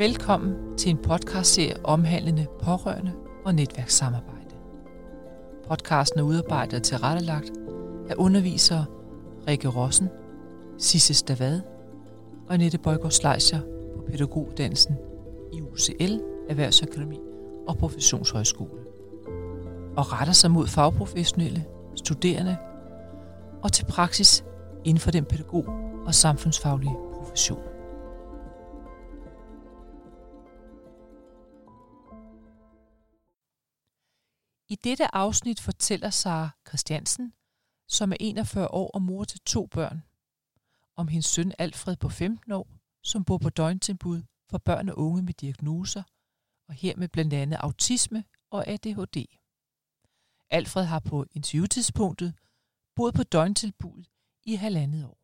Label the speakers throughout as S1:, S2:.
S1: Velkommen til en podcastserie omhandlende pårørende og netværkssamarbejde. Podcasten er udarbejdet og tilrettelagt af undervisere Rikke Rossen, Sisse Stavad og Annette Bøjgaard Schleicher på pædagoguddannelsen i UCL, Erhvervsakademi og Professionshøjskole og retter sig mod fagprofessionelle, studerende og til praksis inden for den pædagog- og samfundsfaglige profession. Dette afsnit fortæller Sara Christiansen, som er 41 år og mor til to børn, om hendes søn Alfred på 15 år, som bor på døgntilbud for børn og unge med diagnoser, og hermed blandt andet autisme og ADHD. Alfred har på interviewtidspunktet boet på døgntilbud i halvandet år.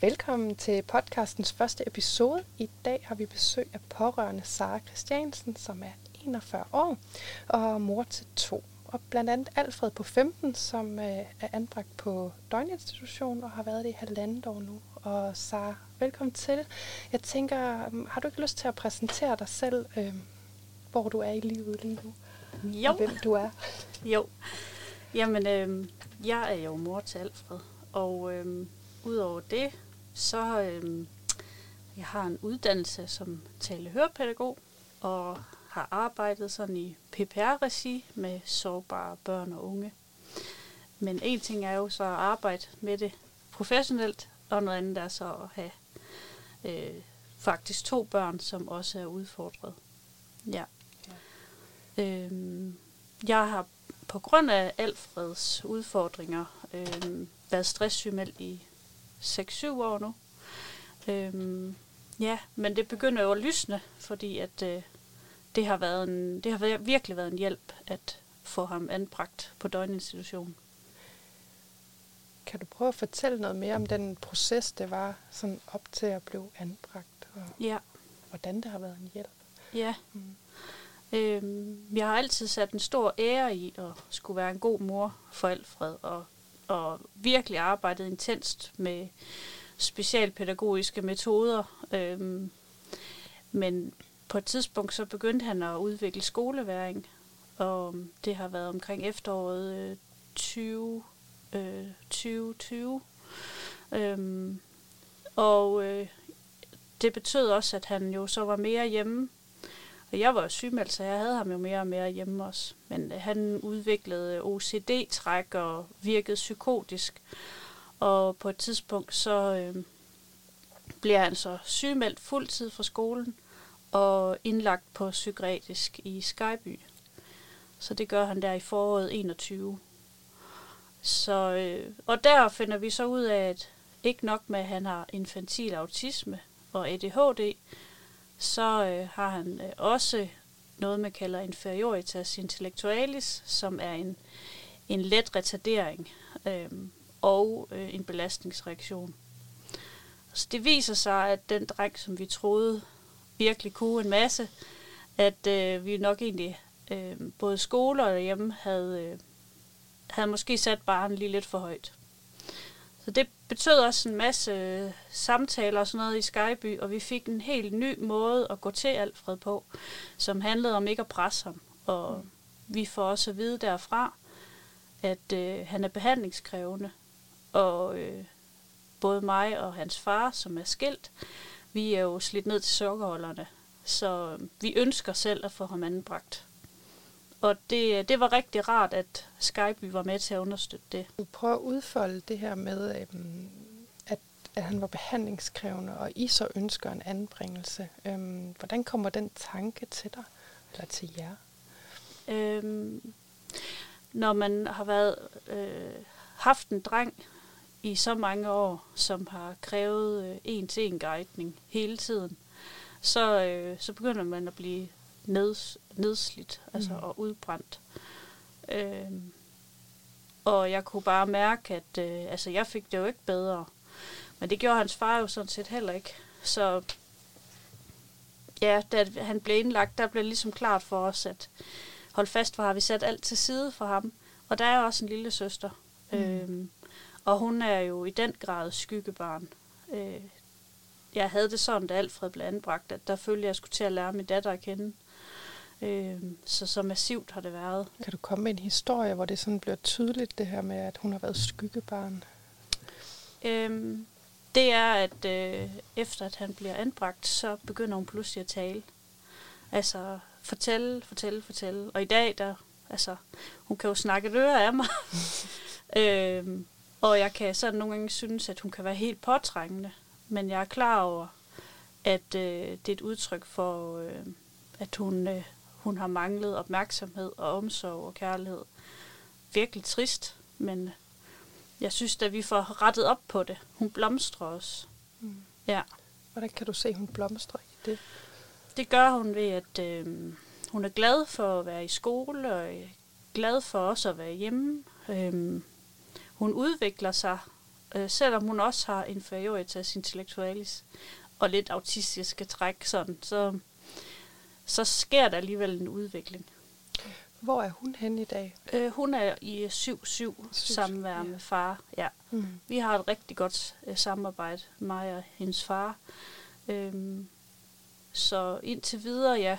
S2: Velkommen til podcastens første episode. I dag har vi besøg af pårørende Sara Christiansen, som er 41 år og mor til to. Og blandt andet Alfred på 15, som øh, er anbragt på døgninstitution og har været det i halvandet år nu. Og Sara, velkommen til. Jeg tænker, øhm, har du ikke lyst til at præsentere dig selv, øh, hvor du er i livet lige nu?
S3: Jo.
S2: Og hvem du er?
S3: Jo. Jamen, øh, jeg er jo mor til Alfred, og øh, udover det, så øh, jeg har en uddannelse som talehørepædagog, og har arbejdet sådan i PPR-regi med sårbare børn og unge. Men en ting er jo så at arbejde med det professionelt, og noget andet er så at have øh, faktisk to børn, som også er udfordret. Ja. ja. Øhm, jeg har på grund af Alfreds udfordringer øh, været stresssygemeldt i 6-7 år nu. Øhm, ja, men det begynder jo at lysne, fordi at øh, det har været en, det har virkelig været en hjælp at få ham anbragt på døgninstitution.
S2: Kan du prøve at fortælle noget mere om den proces, det var sådan op til at blive anbragt, og
S3: ja.
S2: hvordan det har været en hjælp?
S3: Ja. Mm. Øhm, jeg har altid sat en stor ære i at skulle være en god mor for Alfred, og, og virkelig arbejdet intenst med specialpædagogiske metoder. Øhm, men på et tidspunkt så begyndte han at udvikle skoleværing, og det har været omkring efteråret øh, 20, øh, 2020. Øhm, og øh, det betød også, at han jo så var mere hjemme. Og jeg var jo sygemeldt, så jeg havde ham jo mere og mere hjemme også. Men øh, han udviklede øh, OCD-træk og virkede psykotisk. Og på et tidspunkt så øh, bliver han så sygemeldt fuldtid fra skolen og indlagt på psykiatrisk i Skyby. Så det gør han der i foråret 21. Så, øh, og der finder vi så ud af, at ikke nok med, at han har infantil autisme og ADHD, så øh, har han øh, også noget, man kalder inferioritas intellectualis, som er en, en let retardering øh, og øh, en belastningsreaktion. Så det viser sig, at den dreng, som vi troede virkelig kunne en masse, at øh, vi nok egentlig øh, både skole og hjemme havde, øh, havde måske sat barnet lige lidt for højt. Så det betød også en masse øh, samtaler og sådan noget i Skyby, og vi fik en helt ny måde at gå til Alfred på, som handlede om ikke at presse ham. Og mm. vi får også at vide derfra, at øh, han er behandlingskrævende, og øh, både mig og hans far, som er skilt, vi er jo slidt ned til sukkerholderne, så vi ønsker selv at få ham anbragt. Og det, det var rigtig rart, at Skyby var med til at understøtte det.
S2: Du prøver at udfolde det her med, øhm, at, at han var behandlingskrævende, og I så ønsker en anbringelse. Øhm, hvordan kommer den tanke til dig, eller til jer?
S3: Øhm, når man har været øh, haft en dreng, i så mange år, som har krævet øh, en-til-en guidning hele tiden, så, øh, så begynder man at blive neds, nedslidt altså, mm. og udbrændt. Øh, og jeg kunne bare mærke, at øh, altså, jeg fik det jo ikke bedre. Men det gjorde hans far jo sådan set heller ikke. Så ja, da han blev indlagt, der blev ligesom klart for os, at hold fast, for har vi sat alt til side for ham. Og der er også en lille søster. Mm. Øhm, og hun er jo i den grad skyggebarn. Øh, jeg havde det sådan, da Alfred blev anbragt, at der følte jeg, at jeg skulle til at lære min datter at kende. Øh, så så massivt har det været.
S2: Kan du komme med en historie, hvor det sådan bliver tydeligt, det her med, at hun har været skyggebarn?
S3: Øhm, det er, at øh, efter at han bliver anbragt, så begynder hun pludselig at tale. Altså fortælle, fortælle, fortælle. Og i dag, der, altså, hun kan jo snakke et øre af mig. øhm, og jeg kan sådan nogle gange synes, at hun kan være helt påtrængende. Men jeg er klar over, at øh, det er et udtryk for, øh, at hun, øh, hun har manglet opmærksomhed og omsorg og kærlighed. Virkelig trist, men jeg synes, at vi får rettet op på det. Hun blomstrer også.
S2: Mm.
S3: Ja.
S2: Hvordan kan du se, at hun blomstrer i det?
S3: Det gør hun ved, at øh, hun er glad for at være i skole, og er glad for også at være hjemme. Øh, hun udvikler sig, øh, selvom hun også har inferioritas intellectualis og lidt autistiske træk, sådan, så, så sker der alligevel en udvikling.
S2: Hvor er hun henne i dag?
S3: Øh, hun er i 7-7 samvær
S2: ja.
S3: med far. Ja.
S2: Mm.
S3: Vi har et rigtig godt øh, samarbejde, mig og hendes far. Øhm, så indtil videre, ja,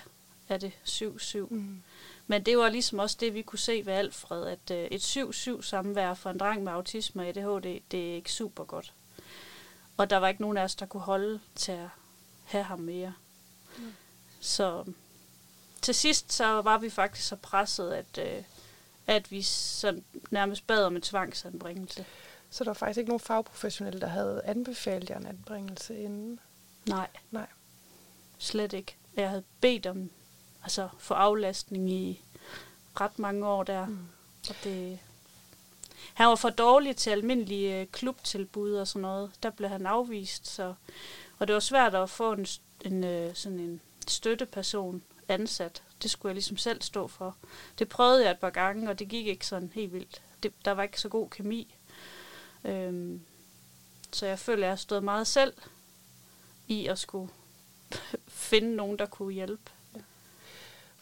S3: er det 7-7.
S2: Mm.
S3: Men det var ligesom også det, vi kunne se ved Alfred, at øh, et 7-7 samvær for en dreng med autisme og ADHD, det er ikke super godt. Og der var ikke nogen af os, der kunne holde til at have ham mere.
S2: Mm.
S3: Så til sidst så var vi faktisk så presset, at, øh, at vi så nærmest bad om en tvangsanbringelse.
S2: Så der var faktisk ikke nogen fagprofessionelle, der havde anbefalet jer en anbringelse inden?
S3: Nej.
S2: Nej.
S3: Slet ikke. Jeg havde bedt om altså for aflastning i ret mange år der.
S2: Mm.
S3: Og det, han var for dårlig til almindelige øh, klubtilbud og sådan noget. Der blev han afvist, så, og det var svært at få en, en, øh, sådan en støtteperson ansat. Det skulle jeg ligesom selv stå for. Det prøvede jeg et par gange, og det gik ikke sådan helt vildt. Det, der var ikke så god kemi. Øhm, så jeg føler, at jeg har stået meget selv i at skulle finde nogen, der kunne hjælpe.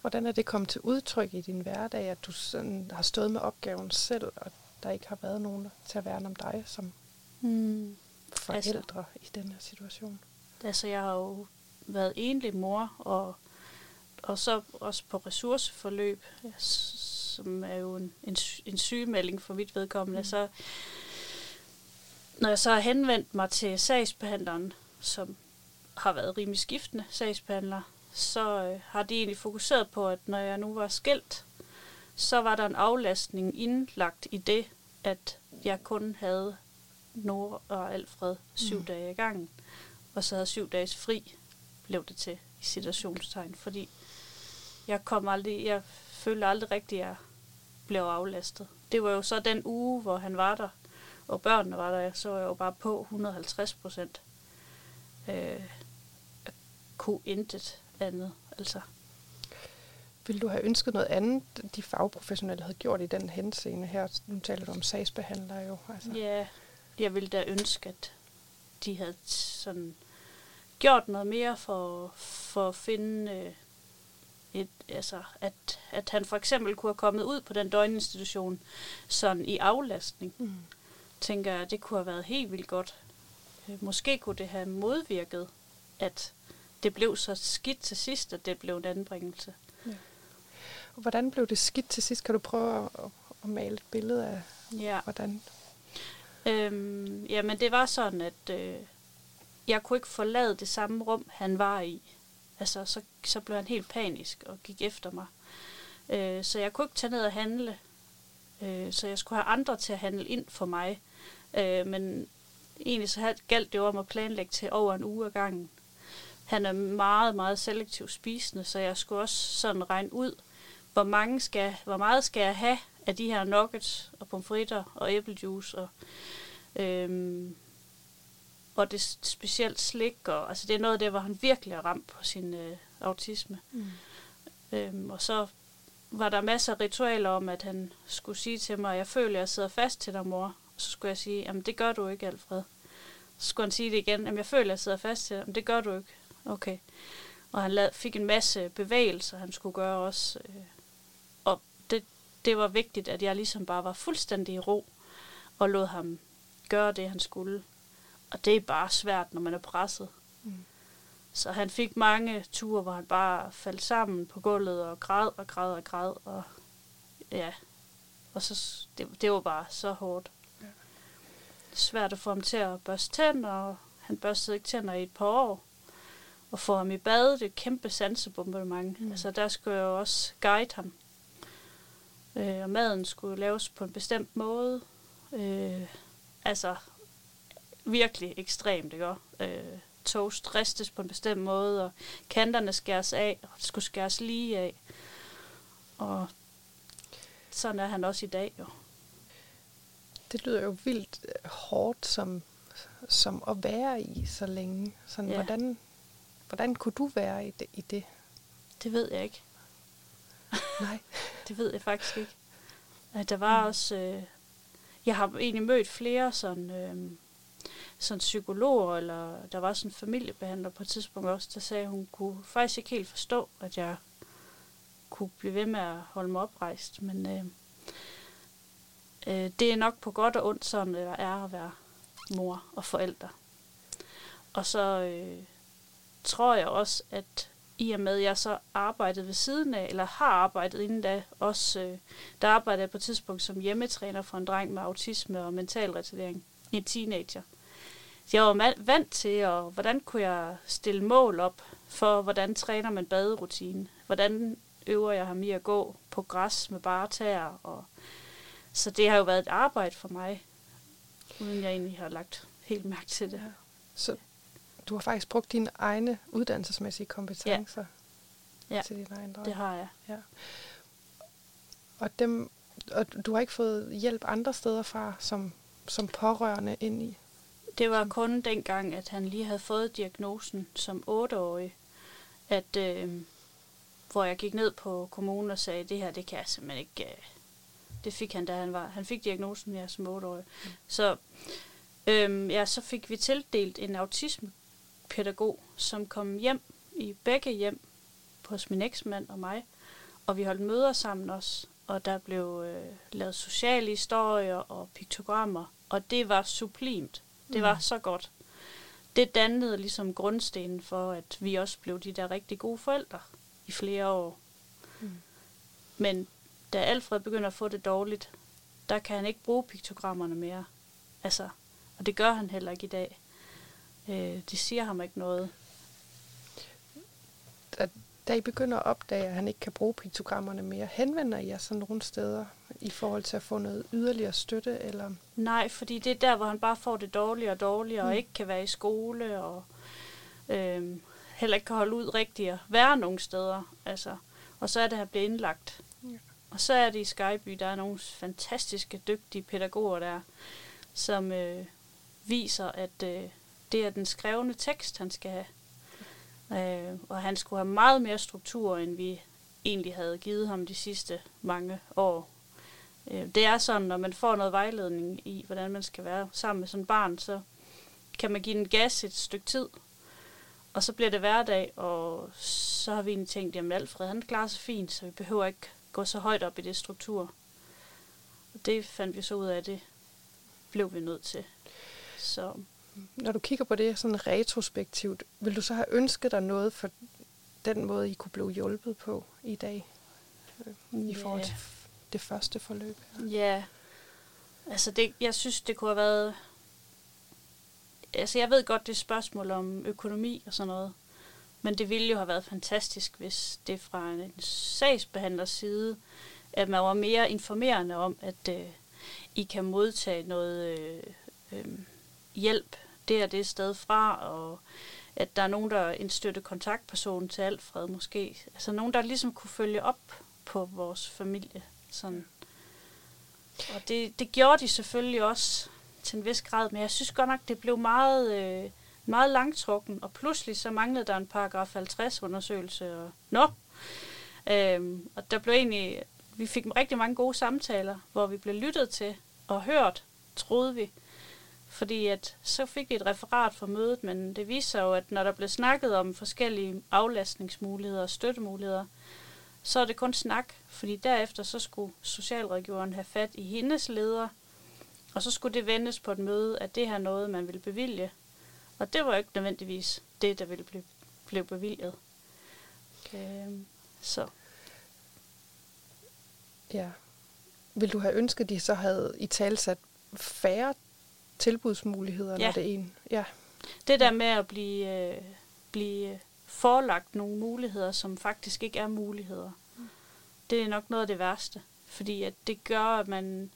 S2: Hvordan er det kommet til udtryk i din hverdag, at du sådan har stået med opgaven selv, og der ikke har været nogen til at værne om dig som
S3: Mm.
S2: forældre altså, i den her situation?
S3: Altså, jeg har jo været enlig mor, og, og så også på ressourceforløb, som er jo en, en, en sygemelding for mit vedkommende. Mm. Så, når jeg så har henvendt mig til sagsbehandleren, som har været rimelig skiftende sagsbehandler, så øh, har de egentlig fokuseret på, at når jeg nu var skilt, så var der en aflastning indlagt i det, at jeg kun havde Nora og Alfred syv mm. dage i gangen, og så havde syv dages fri, blev det til i situationstegn, fordi jeg kom aldrig, jeg følte aldrig rigtigt, at jeg blev aflastet. Det var jo så den uge, hvor han var der, og børnene var der, så var jeg jo bare på 150 procent. Øh, jeg kunne intet andet, altså.
S2: Vil du have ønsket noget andet, de fagprofessionelle havde gjort i den henseende her? Nu taler du om sagsbehandlere jo. Altså.
S3: Ja, jeg ville da ønske, at de havde sådan gjort noget mere for, for at finde øh, et, altså, at, at han for eksempel kunne have kommet ud på den døgninstitution sådan i aflastning.
S2: Mm.
S3: Tænker jeg, det kunne have været helt vildt godt. Øh, Måske kunne det have modvirket, at det blev så skidt til sidst, at det blev en anbringelse.
S2: Og Hvordan blev det skidt til sidst? Kan du prøve at, at male et billede af,
S3: Ja.
S2: hvordan?
S3: Øhm, jamen, det var sådan, at øh, jeg kunne ikke forlade det samme rum, han var i. Altså, så, så blev han helt panisk og gik efter mig. Øh, så jeg kunne ikke tage ned og handle. Øh, så jeg skulle have andre til at handle ind for mig. Øh, men egentlig så galt det jo om at planlægge til over en uge ad gangen. Han er meget, meget selektivt spisende, så jeg skulle også sådan regne ud, hvor, mange skal, hvor meget skal jeg have af de her nuggets og pomfritter og æblejuice og, øhm, og det specielt slik. Og, altså det er noget af det, hvor han virkelig er ramt på sin øh, autisme.
S2: Mm.
S3: Øhm, og så var der masser af ritualer om, at han skulle sige til mig, jeg føler, jeg sidder fast til dig, mor. Og så skulle jeg sige, jamen det gør du ikke, Alfred. Så skulle han sige det igen, jamen jeg føler, jeg sidder fast til dig. Men det gør du ikke. Okay. Og han lad, fik en masse bevægelser, han skulle gøre også. Øh, og det, det var vigtigt, at jeg ligesom bare var fuldstændig i ro, og lod ham gøre det, han skulle. Og det er bare svært, når man er presset. Mm. Så han fik mange ture, hvor han bare faldt sammen på gulvet og græd og græd og græd. Og ja, og så, det, det var bare så hårdt. Ja. Svært at få ham til at børste tænder, og han børstede ikke tænder i et par år. Og få ham i bad, det er et kæmpe sansebombardement. Mm. Altså der skulle jeg jo også guide ham. Øh, og maden skulle laves på en bestemt måde. Øh, altså virkelig ekstremt, ikke? Øh, toast ristes på en bestemt måde, og kanterne skæres af, og det skulle skæres lige af. Og sådan er han også i dag, jo.
S2: Det lyder jo vildt øh, hårdt som, som at være i så længe. Sådan, ja. hvordan, hvordan kunne du være i det, i det?
S3: Det ved jeg ikke.
S2: Nej.
S3: det ved jeg faktisk ikke. Der var mm. også... Øh, jeg har egentlig mødt flere sådan... Øh, sådan psykologer, eller der var sådan en familiebehandler på et tidspunkt også, der sagde, at hun kunne faktisk ikke helt forstå, at jeg kunne blive ved med at holde mig oprejst. Men øh, øh, det er nok på godt og ondt sådan, det er at være mor og forældre. Og så øh, tror jeg også, at i og med, at jeg så arbejdede ved siden af, eller har arbejdet inden da, også, øh, der arbejdede jeg på et tidspunkt som hjemmetræner for en dreng med autisme og mental retardering, en teenager. Så jeg var vant til, og hvordan kunne jeg stille mål op for, hvordan træner man baderutine? Hvordan øver jeg ham i at gå på græs med bare tæer? Og så det har jo været et arbejde for mig, uden jeg egentlig har lagt helt mærke til det. her.
S2: Så du har faktisk brugt dine egne uddannelsesmæssige kompetencer
S3: ja. Ja, til din egen drøm. det har jeg. Ja.
S2: Og, dem, og du har ikke fået hjælp andre steder fra, som, som pårørende ind i?
S3: Det var kun dengang, at han lige havde fået diagnosen som 8-årig, at, øh, hvor jeg gik ned på kommunen og sagde, det her, det kan jeg simpelthen ikke... Øh, det fik han, da han var... Han fik diagnosen ja, som 8-årig. Mm. Så, øh, ja, så fik vi tildelt en autismepædagog, som kom hjem i begge hjem hos min eksmand og mig, og vi holdt møder sammen også, og der blev øh, lavet sociale historier og piktogrammer, og det var sublimt. Det var mm. så godt. Det dannede ligesom grundstenen for, at vi også blev de der rigtig gode forældre i flere år. Mm. Men da Alfred begynder at få det dårligt, der kan han ikke bruge piktogrammerne mere. Altså, og det gør han heller ikke i dag. Øh, det siger ham ikke noget.
S2: Da, da I begynder at opdage, at han ikke kan bruge piktogrammerne mere, henvender I jer så nogle steder i forhold til at få noget yderligere støtte? Eller?
S3: Nej, fordi det er der, hvor han bare får det dårligere og dårligere, mm. og ikke kan være i skole, og øh, heller ikke kan holde ud rigtigt at være nogle steder. Altså. Og så er det, at han bliver indlagt. Ja. Og så er det i Skyby, der er nogle fantastiske, dygtige pædagoger der, som øh, viser, at øh, det er den skrevne tekst, han skal have. Øh, og han skulle have meget mere struktur, end vi egentlig havde givet ham de sidste mange år. Øh, det er sådan, når man får noget vejledning i, hvordan man skal være sammen med sådan et barn, så kan man give den gas et stykke tid, og så bliver det hverdag, og så har vi egentlig tænkt, at Alfred han klarer sig fint, så vi behøver ikke gå så højt op i det struktur. Og det fandt vi så ud af, det blev vi nødt til. Så.
S2: Når du kigger på det sådan retrospektivt, vil du så have ønsket dig noget for den måde, I kunne blive hjulpet på i dag? I forhold til det første forløb?
S3: Her? Ja, altså det, jeg synes, det kunne have været... Altså jeg ved godt, det er spørgsmål om økonomi og sådan noget, men det ville jo have været fantastisk, hvis det fra en sagsbehandlers side, at man var mere informerende om, at øh, I kan modtage noget øh, øh, hjælp det er det sted fra, og at der er nogen, der er en støtte kontaktperson til Alfred måske. Altså nogen, der ligesom kunne følge op på vores familie. Sådan. Og det, det gjorde de selvfølgelig også til en vis grad, men jeg synes godt nok, det blev meget, øh, meget langtrukken, og pludselig så manglede der en paragraf 50 undersøgelse, og nå. Øhm, og der blev egentlig, vi fik rigtig mange gode samtaler, hvor vi blev lyttet til og hørt, troede vi. Fordi at så fik vi et referat fra mødet, men det viser jo, at når der blev snakket om forskellige aflastningsmuligheder og støttemuligheder, så er det kun snak, fordi derefter så skulle socialrådgiveren have fat i hendes leder, og så skulle det vendes på et møde, at det her noget, man ville bevilge. Og det var jo ikke nødvendigvis det, der ville blive, blive bevilget. Øhm, så
S2: Ja. Vil du have ønsket, at de så havde i talsat færre tilbudsmuligheder,
S3: Ja.
S2: når det er en? Ja.
S3: det der med at blive, øh, blive forelagt nogle muligheder, som faktisk ikke er muligheder, det er nok noget af det værste. Fordi at det gør, at man...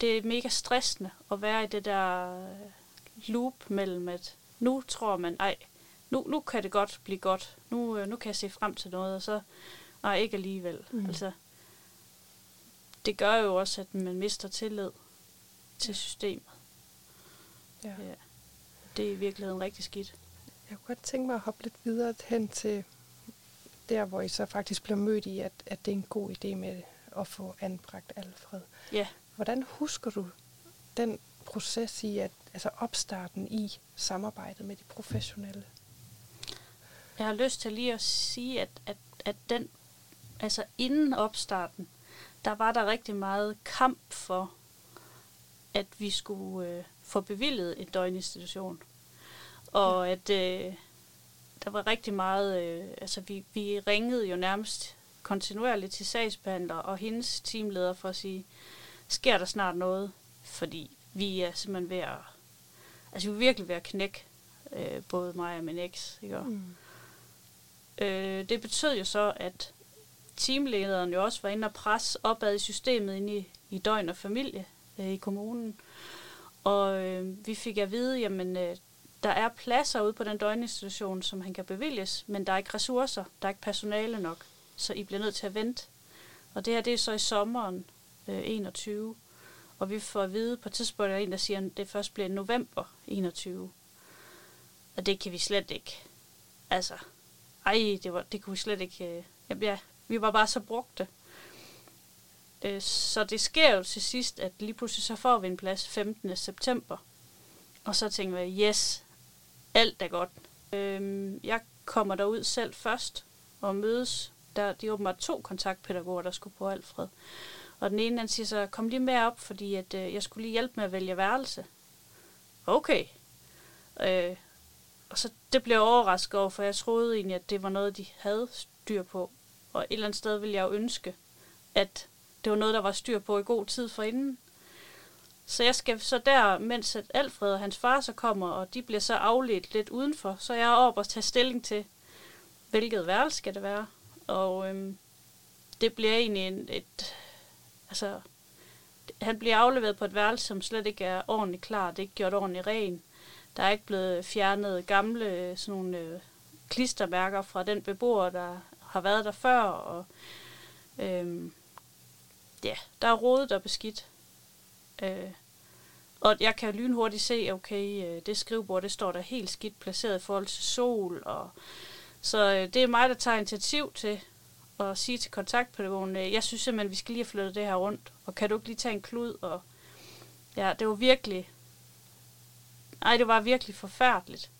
S3: Det er mega stressende at være i det der øh, loop mellem, at nu tror man, ej, nu, nu kan det godt blive godt. Nu, øh, nu kan jeg se frem til noget, og så nej, ikke alligevel.
S2: Mm.
S3: Mm. Altså, det gør jo også, at man mister tillid til systemet.
S2: Ja.
S3: Ja. Det er i virkeligheden rigtig skidt.
S2: Jeg kunne godt tænke mig at hoppe lidt videre hen til der, hvor I så faktisk bliver mødt i, at, at det er en god idé med at få anbragt Alfred.
S3: Ja.
S2: Hvordan husker du den proces i, at, altså opstarten i samarbejdet med de professionelle?
S3: Jeg har lyst til lige at sige, at, at, at den, altså inden opstarten, der var der rigtig meget kamp for, at vi skulle øh, få bevillet et døgninstitution. Og at øh, der var rigtig meget, øh, altså vi, vi ringede jo nærmest kontinuerligt til sagsbehandler og hendes teamleder for at sige, sker der snart noget? Fordi vi er simpelthen ved at, altså vi er virkelig ved at knække, øh, både mig og min eks, ikke?
S2: Mm.
S3: Øh, det betød jo så, at teamlederen jo også var inde og presse opad i systemet inde i, i døgn og familie øh, i kommunen. Og øh, vi fik at vide, jamen øh, der er pladser ude på den døgninstitution, som han kan bevilges, men der er ikke ressourcer, der er ikke personale nok, så I bliver nødt til at vente. Og det her, det er så i sommeren øh, 21, og vi får at vide på et tidspunkt, at der er en, der siger, at det først bliver november 21. Og det kan vi slet ikke. Altså, ej, det, var, det kunne vi slet ikke... Øh, jamen, ja, vi var bare så brugte. Øh, så det sker jo til sidst, at lige pludselig så får vi en plads 15. september. Og så tænker vi, yes, alt er godt. Øh, jeg kommer derud selv først og mødes. Der, de åbenbart to kontaktpædagoger, der skulle på Alfred. Og den ene, han siger så, kom lige med op, fordi at, øh, jeg skulle lige hjælpe med at vælge værelse. Okay. Øh, og så det blev jeg overrasket over, for jeg troede egentlig, at det var noget, de havde styr på. Og et eller andet sted ville jeg jo ønske, at det var noget, der var styr på i god tid forinden. Så jeg skal så der, mens Alfred og hans far så kommer, og de bliver så afledt lidt udenfor, så jeg er oppe og tage stilling til, hvilket værelse skal det være. Og øhm, det bliver egentlig en, et... Altså, han bliver afleveret på et værelse, som slet ikke er ordentligt klar. Det er ikke gjort ordentligt ren. Der er ikke blevet fjernet gamle sådan nogle øh, klistermærker fra den beboer, der har været der før. Og, øhm, ja, der er rodet og beskidt. Øh, og jeg kan lynhurtigt se, okay, øh, det skrivebord, det står der helt skidt placeret i forhold til sol. Og, så øh, det er mig, der tager initiativ til at sige til kontaktpædagogen, øh, jeg synes simpelthen, vi skal lige have flyttet det her rundt. Og kan du ikke lige tage en klud? Og, ja, det var virkelig ej, det var virkelig forfærdeligt.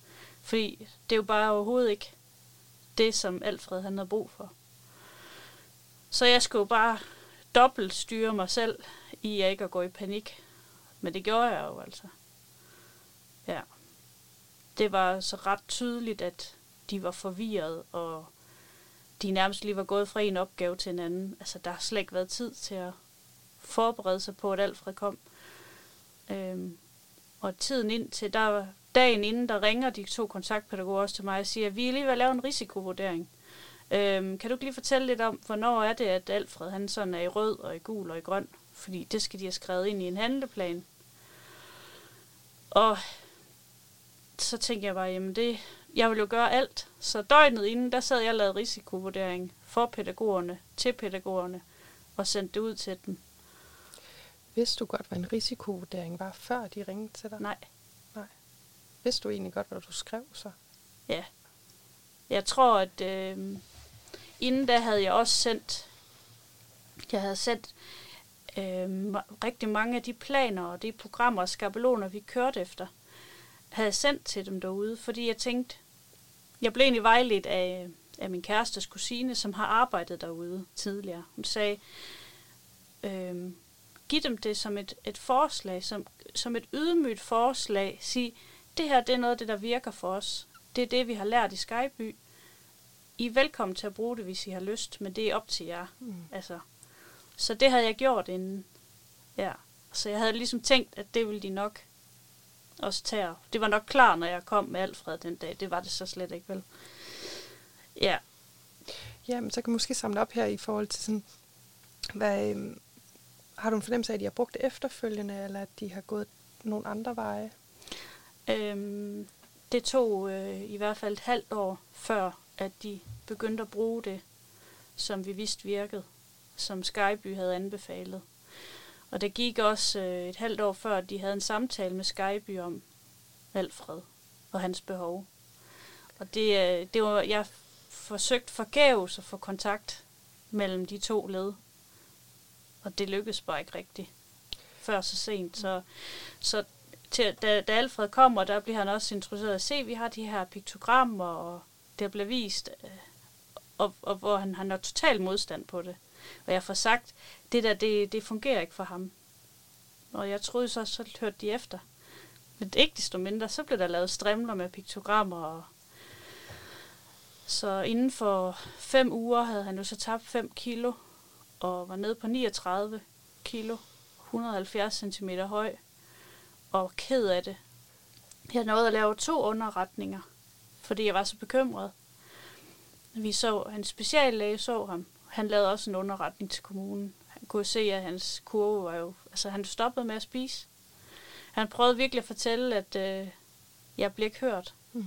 S3: Fordi det er jo bare overhovedet ikke det, som Alfred han havde brug for. Så jeg skulle jo bare dobbelt styre mig selv i at ikke at gå i panik. Men det gjorde jeg jo altså. Ja. Det var så ret tydeligt, at de var forvirret, og de nærmest lige var gået fra en opgave til en anden. Altså, der har slet ikke været tid til at forberede sig på, at Alfred kom. Øhm, og tiden ind til, der, dagen inden, der ringer de to kontaktpædagoger også til mig og siger, vi er lige ved at lave en risikovurdering. Øhm, kan du lige fortælle lidt om, hvornår er det, at Alfred han sådan er i rød og i gul og i grøn? Fordi det skal de have skrevet ind i en handleplan. Og så tænkte jeg bare, jamen det, jeg vil jo gøre alt. Så døgnet inden, der sad jeg og lavede risikovurdering for pædagogerne, til pædagogerne, og sendte det ud til dem.
S2: Vidste du godt, hvad en risikovurdering var, før de ringede til dig?
S3: Nej,
S2: Vidste du egentlig godt, hvad du skrev så?
S3: Ja. Jeg tror, at øh, inden da havde jeg også sendt, jeg havde sendt øh, rigtig mange af de planer og de programmer og skabeloner, vi kørte efter, havde sendt til dem derude, fordi jeg tænkte, jeg blev egentlig vejledt af, af min kærestes kusine, som har arbejdet derude tidligere. Hun sagde, øh, giv dem det som et, et forslag, som, som et ydmygt forslag. Sig, det her det er noget af det, der virker for os. Det er det, vi har lært i Skyby. I er velkommen til at bruge det, hvis I har lyst, men det er op til jer.
S2: Mm.
S3: Altså, så det havde jeg gjort inden. Ja. Så jeg havde ligesom tænkt, at det ville de nok også tage. Det var nok klar, når jeg kom med Alfred den dag. Det var det så slet ikke, vel? Ja.
S2: Jamen, så kan man måske samle op her i forhold til sådan, hvad, øhm, har du en fornemmelse af, at de har brugt det efterfølgende, eller at de har gået nogle andre veje?
S3: Øhm, det tog øh, i hvert fald et halvt år før, at de begyndte at bruge det, som vi vidste virkede, som Skyby havde anbefalet. Og det gik også øh, et halvt år før, at de havde en samtale med Skyby om Alfred og hans behov. Og det, øh, det var, jeg forsøgt forgæves at få kontakt mellem de to led. Og det lykkedes bare ikke rigtigt. Før så sent. Så, så til, da, da Alfred kommer, der bliver han også interesseret at se, vi har de her piktogrammer, og det bliver vist, øh, og, og hvor han, han har total modstand på det. Og jeg får sagt, det der, det, det fungerer ikke for ham. Og jeg troede så, så hørte de efter. Men ikke desto mindre, så blev der lavet strimler med piktogrammer. Og så inden for fem uger havde han jo så tabt 5 kilo, og var nede på 39 kilo, 170 cm høj, og ked af det. Jeg nåede at lave to underretninger, fordi jeg var så bekymret. Vi så, hans speciallæge så ham. Han lavede også en underretning til kommunen. Han kunne se, at hans kurve var jo... Altså, han stoppede med at spise. Han prøvede virkelig at fortælle, at øh, jeg blev ikke hørt.
S2: Mm.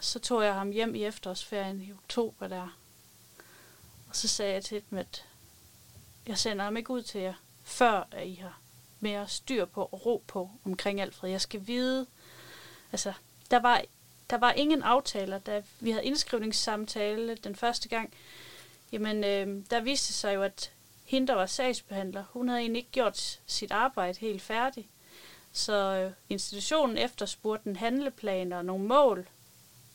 S3: Så tog jeg ham hjem i efterårsferien i oktober der. Og så sagde jeg til dem, at jeg sender ham ikke ud til jer, før at I har mere styr på og ro på omkring Alfred. Jeg skal vide, altså, der var, der var ingen aftaler, da vi havde indskrivningssamtale den første gang. Jamen, øh, der viste sig jo, at hende, der var sagsbehandler, hun havde egentlig ikke gjort sit arbejde helt færdigt. Så øh, institutionen efterspurgte en handleplan og nogle mål,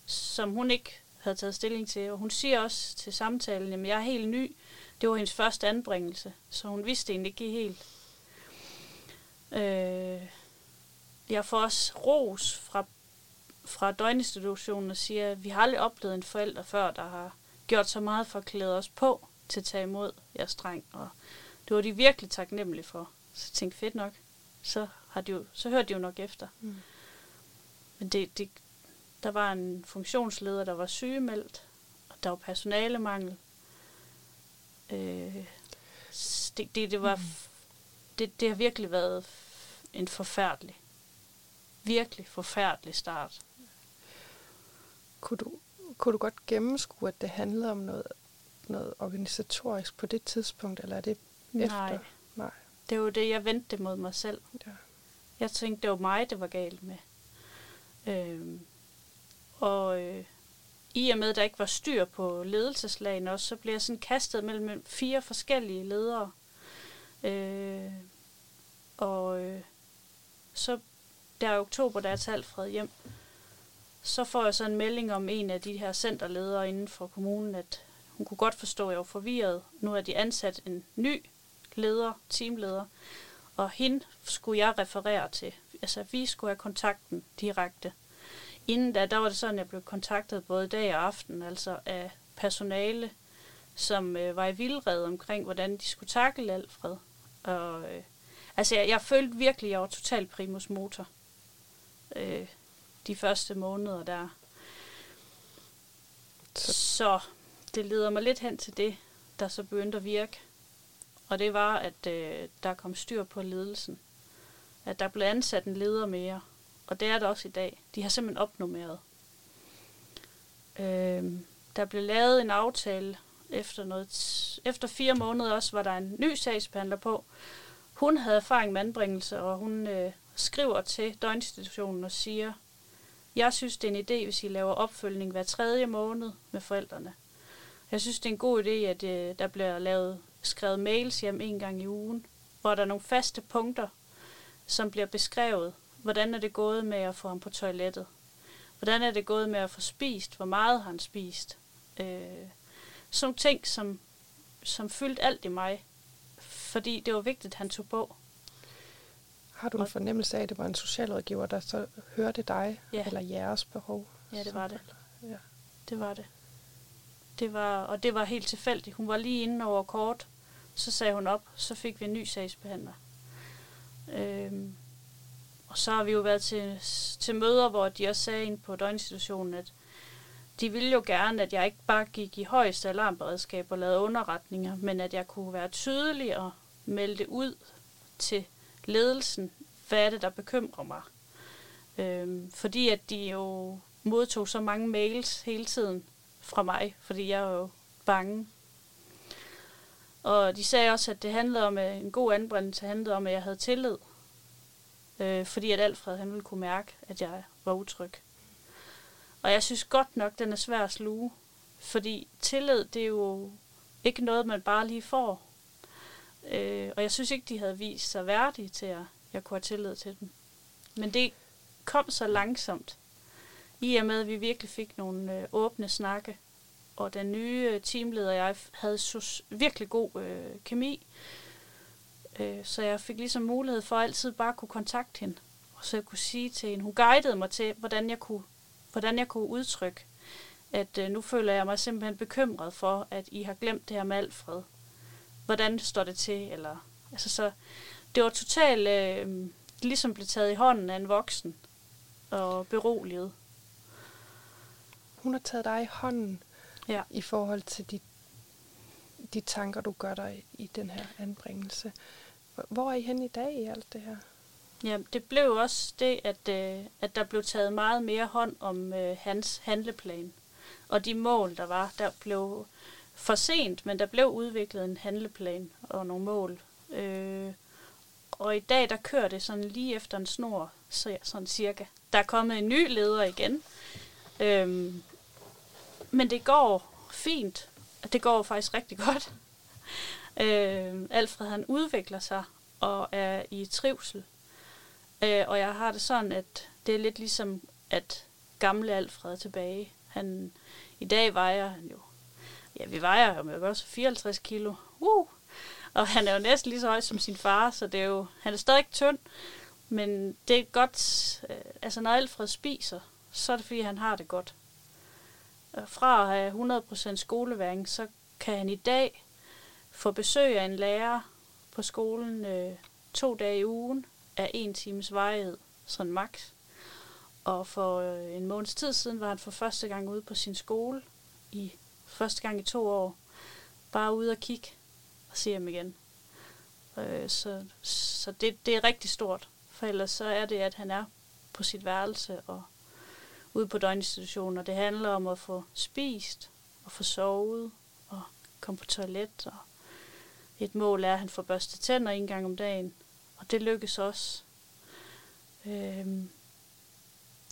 S3: som hun ikke havde taget stilling til. Og hun siger også til samtalen, at jeg er helt ny. Det var hendes første anbringelse, så hun vidste egentlig ikke helt. Øh, jeg får også ros fra, fra døgninstitutionen og siger, at vi har aldrig oplevet en forælder før, der har gjort så meget for at klæde os på til at tage imod jeres dreng. Og det var de virkelig taknemmelige for. Så jeg tænkte, fedt nok. Så, har de jo, så hørte de jo nok efter.
S2: Mm.
S3: Men det, det, der var en funktionsleder, der var sygemeldt, og der var personalemangel. Øh, det, det, det, var,
S2: Mm.
S3: det, det har virkelig været en forfærdelig, virkelig forfærdelig start.
S2: Kunne du, kunne du godt gennemskue, at det handlede om noget, noget organisatorisk på det tidspunkt, eller er det efter?
S3: Nej,
S2: Nej.
S3: det var det, jeg vendte mod mig selv.
S2: Ja.
S3: Jeg tænkte, det var mig, det var galt med. Øhm, og øh, i og med, at der ikke var styr på ledelseslagen også, så blev jeg sådan kastet mellem fire forskellige ledere. Øh, og øh, så der i oktober, da jeg tager Alfred hjem, så får jeg så en melding om en af de her centerledere inden for kommunen, at hun kunne godt forstå, at jeg var forvirret. Nu er de ansat en ny leder, teamleder, og hende skulle jeg referere til. Altså, vi skulle have kontakten direkte. Inden da, der var det sådan, at jeg blev kontaktet både dag og aften, altså af personale, som øh, var i vildred omkring, hvordan de skulle takle Alfred. Og, øh, altså, jeg, jeg følte virkelig, at jeg var totalt primus motor øh, de første måneder der.
S2: Så-
S3: Så det leder mig lidt hen til det, der så begyndte at virke. Og det var, at øh, der kom styr på ledelsen. At der blev ansat en leder mere. Og det er der også i dag. De har simpelthen opnummeret. Øh, der blev lavet en aftale efter, noget efter fire måneder også, var der en ny sagsbehandler på. Hun havde erfaring med anbringelse, og hun øh, skriver til døgninstitutionen og siger, jeg synes, det er en idé, hvis I laver opfølgning hver tredje måned med forældrene. Jeg synes, det er en god idé, at øh, der bliver lavet skrevet mails hjem en gang i ugen, hvor der er nogle faste punkter, som bliver beskrevet. Hvordan er det gået med at få ham på toilettet? Hvordan er det gået med at få spist? Hvor meget har han spist? Øh, sådan ting, som, som fyldte alt i mig, fordi det var vigtigt, at han tog på.
S2: Har du en fornemmelse af, at det var en socialrådgiver, der så hørte dig
S3: Ja.
S2: eller jeres behov?
S3: Ja, det var det.
S2: Ja.
S3: Det var det. Det var, og det var helt tilfældigt. Hun var lige inde over kort, så sagde hun op, så fik vi en ny sagsbehandler. Øhm, og så har vi jo været til, til møder, hvor de også sagde ind på døgninstitutionen, at de ville jo gerne, at jeg ikke bare gik i højeste alarmberedskab og lavede underretninger, men at jeg kunne være tydelig og melde det ud til ledelsen, hvad er det, der bekymrer mig. Øhm, fordi at de jo modtog så mange mails hele tiden fra mig, fordi jeg er jo bange. Og de sagde også, at det handlede om, at en god anbringelse handlede om, at jeg havde tillid. Øh, fordi at Alfred han ville kunne mærke, at jeg var utryg. Og jeg synes godt nok, den er svær at sluge. Fordi tillid, det er jo ikke noget, man bare lige får. Øh, og jeg synes ikke, de havde vist sig værdige til, at jeg kunne have tillid til dem. Men det kom så langsomt. I og med, at vi virkelig fik nogle øh, åbne snakke. Og den nye øh, teamleder og jeg havde sus- virkelig god øh, kemi. Øh, så jeg fik ligesom mulighed for altid bare at kunne kontakte hende. Og så jeg kunne sige til hende, hun guidede mig til, hvordan jeg kunne, hvordan jeg kunne udtrykke, at øh, nu føler jeg mig simpelthen bekymret for, at I har glemt det her med Alfred. Hvordan står det til? Eller, altså så, det var totalt øh, ligesom blev taget i hånden af en voksen og beroliget.
S2: Hun har taget dig i hånden
S3: Ja.
S2: i forhold til de, de tanker, du gør dig i den her anbringelse. Hvor- er I hen i dag i alt det her?
S3: Ja, det blev også det, at, øh, at der blev taget meget mere hånd om øh, hans handleplan. Og de mål, der var, der blev for sent, men der blev udviklet en handleplan og nogle mål. Øh, og i dag, der kører det sådan lige efter en snor, så ja, sådan cirka. Der er kommet en ny leder igen. Øh, men det går fint. Det går faktisk rigtig godt. Øh, Alfred han udvikler sig og er i trivsel. Øh, og jeg har det sådan, at det er lidt ligesom, at gamle Alfred er tilbage. Han, I dag vejer han jo, ja, vi vejer ham jo også 54 kilo. Uh! Og han er jo næsten lige så høj som sin far, så det er jo, han er stadig tynd. Men det er godt, øh, altså når Alfred spiser, så er det fordi, han har det godt. Og fra at have 100% skoleværing, så kan han i dag få besøg af en lærer på skolen øh, to dage i ugen af en times varighed, sådan max. Og for øh, en måneds tid siden var han for første gang ude på sin skole, i første gang i to år, bare ude og kigge og se ham igen. Øh, så så det, det er rigtig stort, for ellers så er det, at han er på sit værelse og ude på døgninstitutionen, og det handler om at få spist og få sovet og komme på toilet. Og et mål er, at han får børstet tænder en gang om dagen, og det lykkes også. Øhm,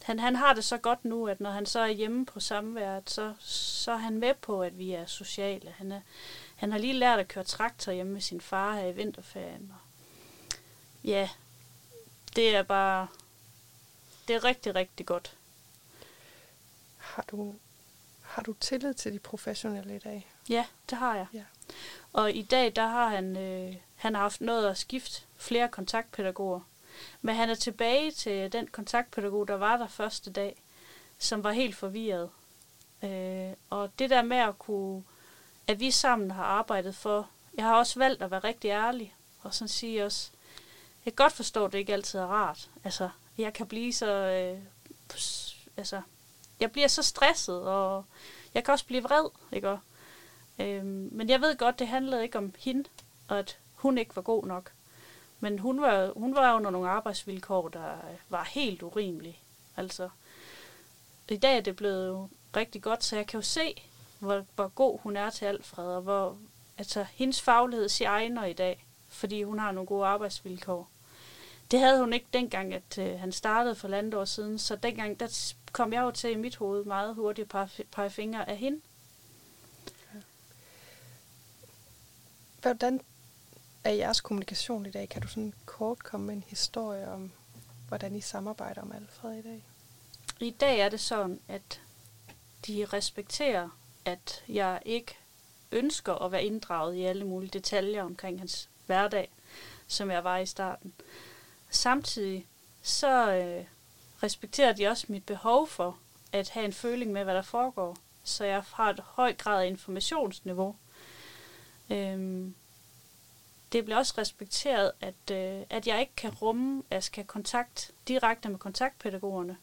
S3: han, han har det så godt nu, at når han så er hjemme på samværet, så, så er han med på, at vi er sociale. Han, er, han har lige lært at køre traktor hjemme med sin far her i vinterferien. Og ja, det er bare... Det er rigtig, rigtig godt.
S2: Har du, har du tillid til de professionelle i dag?
S3: Ja, det har jeg.
S2: Ja.
S3: Og i dag, der har han, øh, han har haft noget at skifte flere kontaktpædagoger. Men han er tilbage til den kontaktpædagog, der var der første dag, som var helt forvirret. Øh, og det der med at kunne, at vi sammen har arbejdet for, jeg har også valgt at være rigtig ærlig, og sådan sige også, jeg kan godt forstå, at det ikke altid er rart. Altså, jeg kan blive så, øh, altså, jeg bliver så stresset, og jeg kan også blive vred, ikke? Og, Øhm, men jeg ved godt, det handlede ikke om hende, og at hun ikke var god nok. Men hun var, hun var under nogle arbejdsvilkår, der øh, var helt urimelige. Altså, i dag er det blevet jo rigtig godt, så jeg kan jo se, hvor, hvor god hun er til Alfred, og hvor altså, hendes faglighed shiner i dag, fordi hun har nogle gode arbejdsvilkår. Det havde hun ikke dengang, at øh, han startede for landet år siden, så dengang der kom jeg jo til i mit hoved meget hurtigt at pege, pege fingre af hende.
S2: Hvordan af jeres kommunikation i dag? Kan du sådan kort komme med en historie om, hvordan I samarbejder om Alfred i dag?
S3: I dag er det sådan, at de respekterer, at jeg ikke ønsker at være inddraget i alle mulige detaljer omkring hans hverdag, som jeg var i starten. samtidig så øh, respekterer de også mit behov for at have en føling med, hvad der foregår. Så jeg har et højt grad af informationsniveau. Øhm, det bliver også respekteret, at, øh, at jeg ikke kan rumme, at jeg skal have kontakt direkte med kontaktpædagogerne,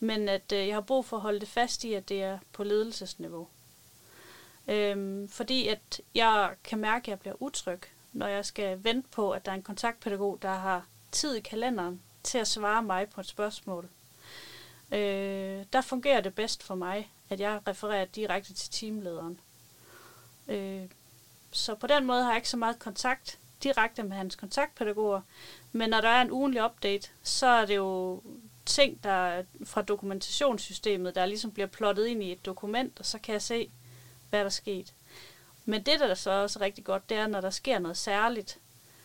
S3: men at øh, jeg har brug for at holde det fast i, at det er på ledelsesniveau. Øhm, fordi at jeg kan mærke, at jeg bliver utryg, når jeg skal vente på, at der er en kontaktpædagog, der har tid i kalenderen til at svare mig på et spørgsmål. Øh, der fungerer det bedst for mig, at jeg refererer direkte til teamlederen. Øh, så på den måde har jeg ikke så meget kontakt direkte med hans kontaktpædagoger, men når der er en ugenlig update, så er det jo ting der fra dokumentationssystemet, der ligesom bliver plottet ind i et dokument, og så kan jeg se, hvad der er sket. Men det, der er så også rigtig godt, det er, når der sker noget særligt,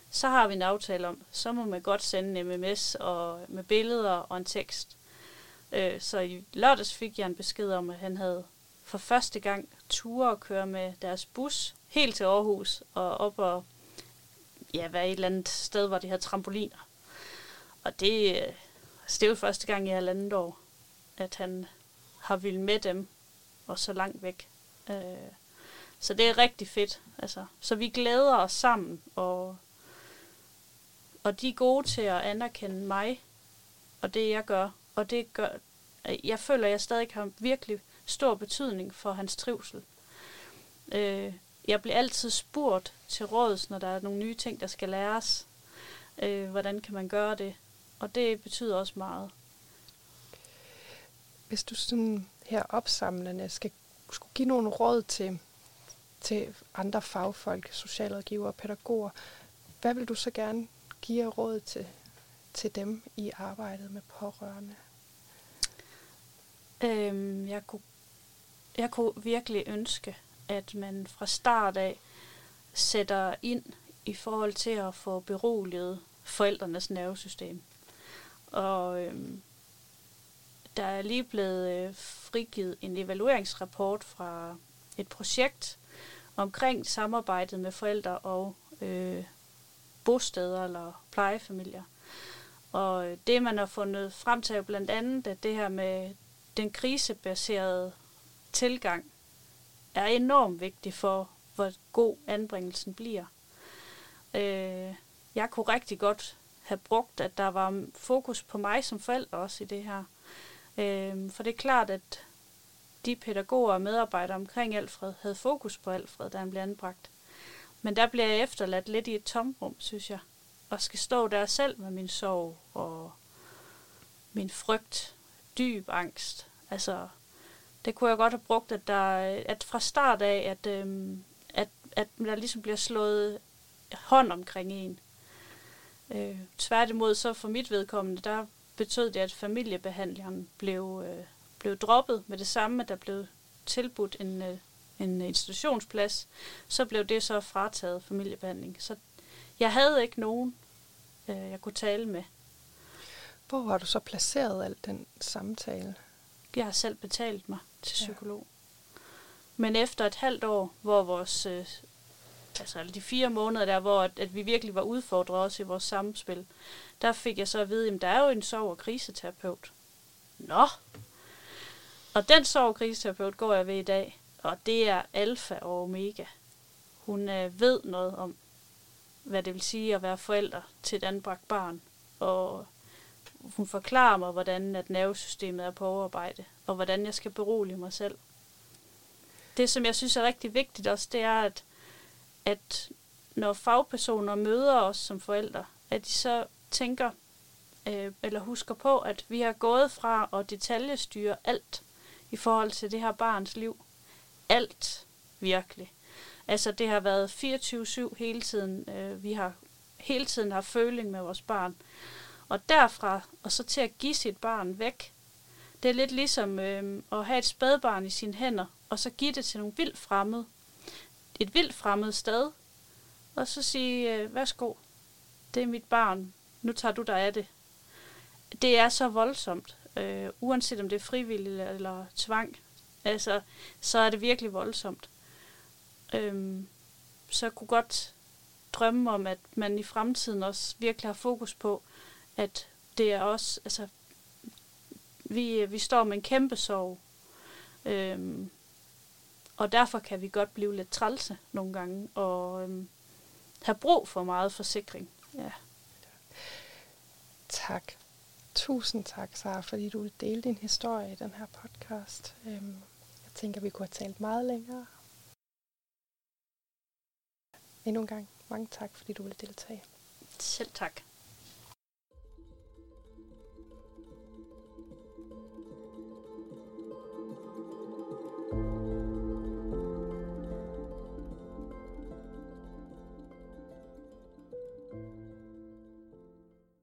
S3: så har vi en aftale om, så må man godt sende en MMS og med billeder og en tekst. Øh, så i lørdags fik jeg en besked om, at han havde for første gang ture at køre med deres bus helt til Aarhus og op og ja, være et eller andet sted, hvor de havde trampoliner. Og det, altså det er jo første gang i halvandet år, at han har ville med dem og så langt væk. Øh, så det er rigtig fedt. Altså, så vi glæder os sammen, og, og de er gode til at anerkende mig og det, jeg gør. Og det gør, jeg føler, at jeg stadig har virkelig stor betydning for hans trivsel. Øh, jeg bliver altid spurgt til råds, når der er nogle nye ting, der skal læres. Øh, hvordan kan man gøre det? Og det betyder også meget.
S2: Hvis du sådan her opsamlende skal skulle give nogle råd til, til andre fagfolk, socialrådgivere og pædagoger, hvad vil du så gerne give råd til, til dem i arbejdet med pårørende?
S3: Øhm, jeg, kunne, jeg kunne virkelig ønske, at man fra start af sætter ind i forhold til at få beroliget forældrenes nervesystem. Og øhm, der er lige blevet øh, frigivet en evalueringsrapport fra et projekt omkring samarbejdet med forældre og øh, bosteder eller plejefamilier. Og øh, det, man har fundet frem til, er blandt andet, at det her med den krisebaserede tilgang er enormt vigtig for, hvor god anbringelsen bliver. Øh, jeg kunne rigtig godt have brugt, at der var fokus på mig som forælder også i det her. Øh, for det er klart, at de pædagoger og medarbejdere omkring Alfred havde fokus på Alfred, da han blev anbragt. Men der bliver jeg efterladt lidt i et tomrum, synes jeg. Og skal stå der selv med min sorg og min frygt, dyb angst. Altså, det kunne jeg godt have brugt, at, der, at fra start af, at, øhm, at, at der ligesom bliver slået hånd omkring en. Øh, tværtimod, så for mit vedkommende, der betød det, at familiebehandleren blev, øh, blev droppet med det samme, at der blev tilbudt en, øh, en institutionsplads, så blev det så frataget familiebehandling. Så jeg havde ikke nogen, øh, jeg kunne tale med.
S2: Hvor har du så placeret al den samtale?
S3: Jeg har selv betalt mig til psykolog. Ja. Men efter et halvt år, hvor vores, øh, altså de fire måneder der, hvor at, at vi virkelig var udfordret også i vores samspil, der fik jeg så at vide, at der er jo en sorg- og kriseterapeut. Nå! Og den sorg- og kriseterapeut går jeg ved i dag, og det er alfa og omega. Hun øh, ved noget om, hvad det vil sige at være forælder til et anbragt barn, og hun forklarer mig, hvordan at nervesystemet er på overarbejde, og hvordan jeg skal berolige mig selv. Det, som jeg synes er rigtig vigtigt også, det er, at, at når fagpersoner møder os som forældre, at de så tænker, øh, eller husker på, at vi har gået fra at detaljestyre alt i forhold til det her barns liv. Alt, virkelig. Altså, det har været 24-7 hele tiden. Øh, vi har hele tiden haft føling med vores barn. Og derfra, og så til at give sit barn væk, det er lidt ligesom øh, at have et spædbarn i sine hænder, og så give det til nogle vildt fremmede. Et vildt fremmed sted, og så sige, øh, værsgo, det er mit barn, nu tager du dig af det. Det er så voldsomt, øh, uanset om det er frivilligt eller tvang. Altså, så er det virkelig voldsomt. Øhm, så jeg kunne godt drømme om, at man i fremtiden også virkelig har fokus på, at det er også, altså, vi, vi står med en kæmpe sorg, øhm, og derfor kan vi godt blive lidt trælse nogle gange, og øhm, have brug for meget forsikring. Ja.
S2: Tak. Tusind tak, Sara, fordi du dele din historie i den her podcast. Øhm, jeg tænker, vi kunne have talt meget længere. Endnu en gang, mange tak, fordi du vil deltage.
S3: Selv tak.